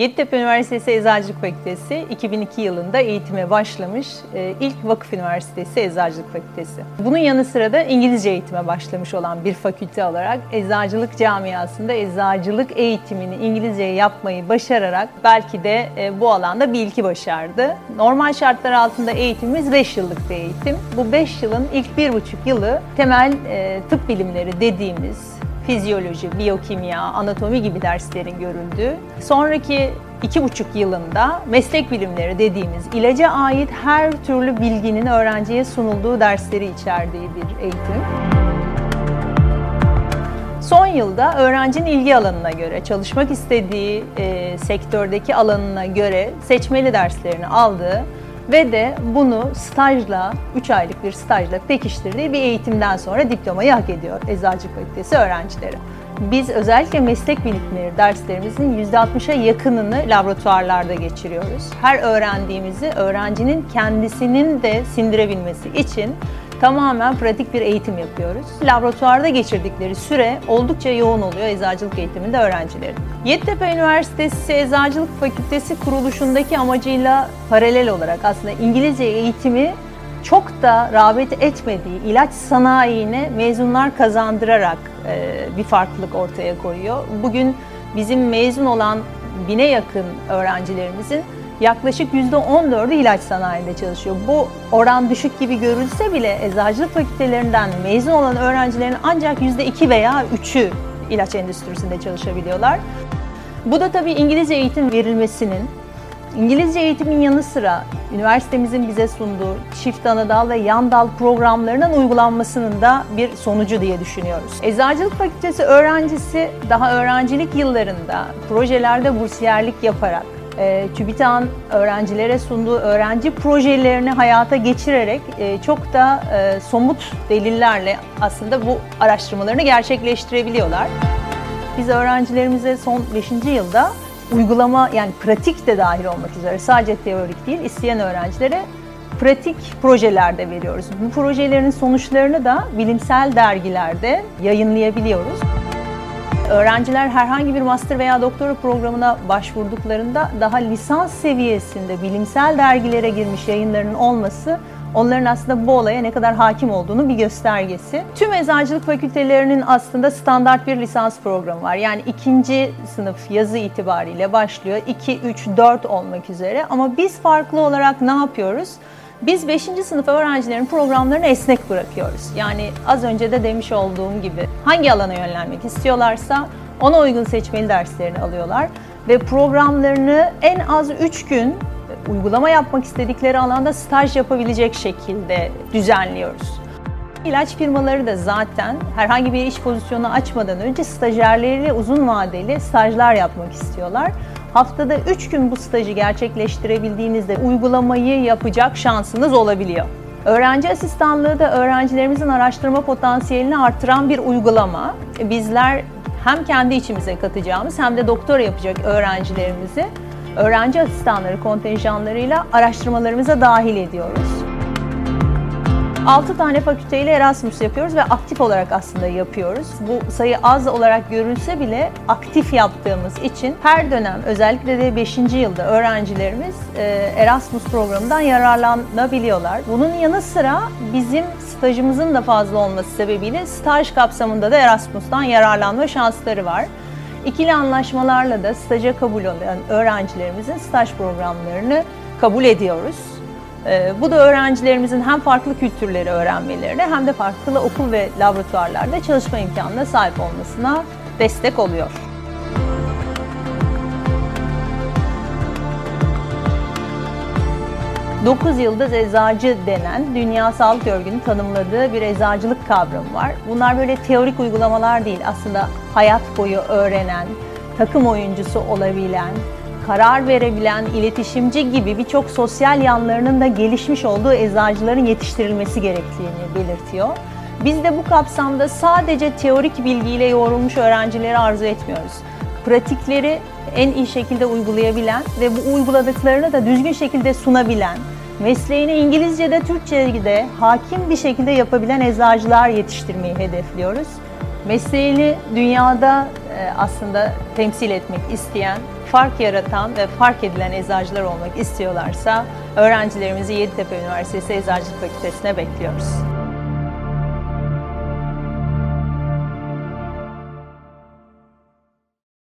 Yeditepe Üniversitesi Eczacılık Fakültesi 2002 yılında eğitime başlamış e, ilk vakıf üniversitesi Eczacılık Fakültesi. Bunun yanı sıra da İngilizce eğitime başlamış olan bir fakülte olarak eczacılık camiasında eczacılık eğitimini İngilizce yapmayı başararak belki de e, bu alanda bir ilki başardı. Normal şartlar altında eğitimimiz 5 yıllık bir eğitim. Bu 5 yılın ilk 1,5 yılı temel e, tıp bilimleri dediğimiz fizyoloji, biyokimya, anatomi gibi derslerin görüldüğü, sonraki iki buçuk yılında meslek bilimleri dediğimiz ilaca ait her türlü bilginin öğrenciye sunulduğu dersleri içerdiği bir eğitim. Son yılda öğrencinin ilgi alanına göre, çalışmak istediği e, sektördeki alanına göre seçmeli derslerini aldığı ve de bunu stajla, 3 aylık bir stajla pekiştirdiği bir eğitimden sonra diplomayı hak ediyor Eczacı Fakültesi öğrencileri. Biz özellikle meslek bilimleri derslerimizin %60'a yakınını laboratuvarlarda geçiriyoruz. Her öğrendiğimizi öğrencinin kendisinin de sindirebilmesi için tamamen pratik bir eğitim yapıyoruz. Laboratuvarda geçirdikleri süre oldukça yoğun oluyor eczacılık eğitiminde öğrencilerin. Yeditepe Üniversitesi Eczacılık Fakültesi kuruluşundaki amacıyla paralel olarak aslında İngilizce eğitimi çok da rağbet etmediği ilaç sanayine mezunlar kazandırarak bir farklılık ortaya koyuyor. Bugün bizim mezun olan bine yakın öğrencilerimizin yaklaşık %14'ü ilaç sanayinde çalışıyor. Bu oran düşük gibi görülse bile eczacılık fakültelerinden mezun olan öğrencilerin ancak %2 veya 3'ü ilaç endüstrisinde çalışabiliyorlar. Bu da tabii İngilizce eğitim verilmesinin, İngilizce eğitimin yanı sıra üniversitemizin bize sunduğu çift ana dal ve yan dal programlarının uygulanmasının da bir sonucu diye düşünüyoruz. Eczacılık Fakültesi öğrencisi daha öğrencilik yıllarında projelerde bursiyerlik yaparak e, TÜBİTAK'ın öğrencilere sunduğu öğrenci projelerini hayata geçirerek e, çok da e, somut delillerle aslında bu araştırmalarını gerçekleştirebiliyorlar. Biz öğrencilerimize son 5. yılda uygulama yani pratik de dahil olmak üzere sadece teorik değil isteyen öğrencilere pratik projelerde veriyoruz. Bu projelerin sonuçlarını da bilimsel dergilerde yayınlayabiliyoruz. Öğrenciler herhangi bir master veya doktora programına başvurduklarında daha lisans seviyesinde bilimsel dergilere girmiş yayınlarının olması onların aslında bu olaya ne kadar hakim olduğunu bir göstergesi. Tüm eczacılık fakültelerinin aslında standart bir lisans programı var. Yani ikinci sınıf yazı itibariyle başlıyor. 2, 3, 4 olmak üzere. Ama biz farklı olarak ne yapıyoruz? Biz 5. sınıf öğrencilerin programlarını esnek bırakıyoruz. Yani az önce de demiş olduğum gibi hangi alana yönlenmek istiyorlarsa ona uygun seçmeli derslerini alıyorlar ve programlarını en az 3 gün uygulama yapmak istedikleri alanda staj yapabilecek şekilde düzenliyoruz. İlaç firmaları da zaten herhangi bir iş pozisyonu açmadan önce stajyerleriyle uzun vadeli stajlar yapmak istiyorlar. Haftada 3 gün bu stajı gerçekleştirebildiğinizde uygulamayı yapacak şansınız olabiliyor. Öğrenci asistanlığı da öğrencilerimizin araştırma potansiyelini artıran bir uygulama. Bizler hem kendi içimize katacağımız hem de doktora yapacak öğrencilerimizi öğrenci asistanları kontenjanlarıyla araştırmalarımıza dahil ediyoruz. 6 tane fakülteyle Erasmus yapıyoruz ve aktif olarak aslında yapıyoruz. Bu sayı az olarak görülse bile aktif yaptığımız için her dönem özellikle de 5. yılda öğrencilerimiz e, Erasmus programından yararlanabiliyorlar. Bunun yanı sıra bizim stajımızın da fazla olması sebebiyle staj kapsamında da Erasmus'tan yararlanma şansları var. İkili anlaşmalarla da staja kabul olan öğrencilerimizin staj programlarını kabul ediyoruz. Ee, bu da öğrencilerimizin hem farklı kültürleri öğrenmelerine hem de farklı okul ve laboratuvarlarda çalışma imkanına sahip olmasına destek oluyor. Dokuz yıldız eczacı denen Dünya Sağlık Örgütü'nün tanımladığı bir eczacılık kavramı var. Bunlar böyle teorik uygulamalar değil, aslında hayat boyu öğrenen, takım oyuncusu olabilen, karar verebilen, iletişimci gibi birçok sosyal yanlarının da gelişmiş olduğu eczacıların yetiştirilmesi gerektiğini belirtiyor. Biz de bu kapsamda sadece teorik bilgiyle yoğrulmuş öğrencileri arzu etmiyoruz. Pratikleri en iyi şekilde uygulayabilen ve bu uyguladıklarını da düzgün şekilde sunabilen, mesleğini İngilizce'de, Türkçe'de hakim bir şekilde yapabilen eczacılar yetiştirmeyi hedefliyoruz. Mesleğini dünyada e, aslında temsil etmek isteyen, fark yaratan ve fark edilen eczacılar olmak istiyorlarsa öğrencilerimizi Yeditepe Üniversitesi Eczacılık Fakültesine bekliyoruz.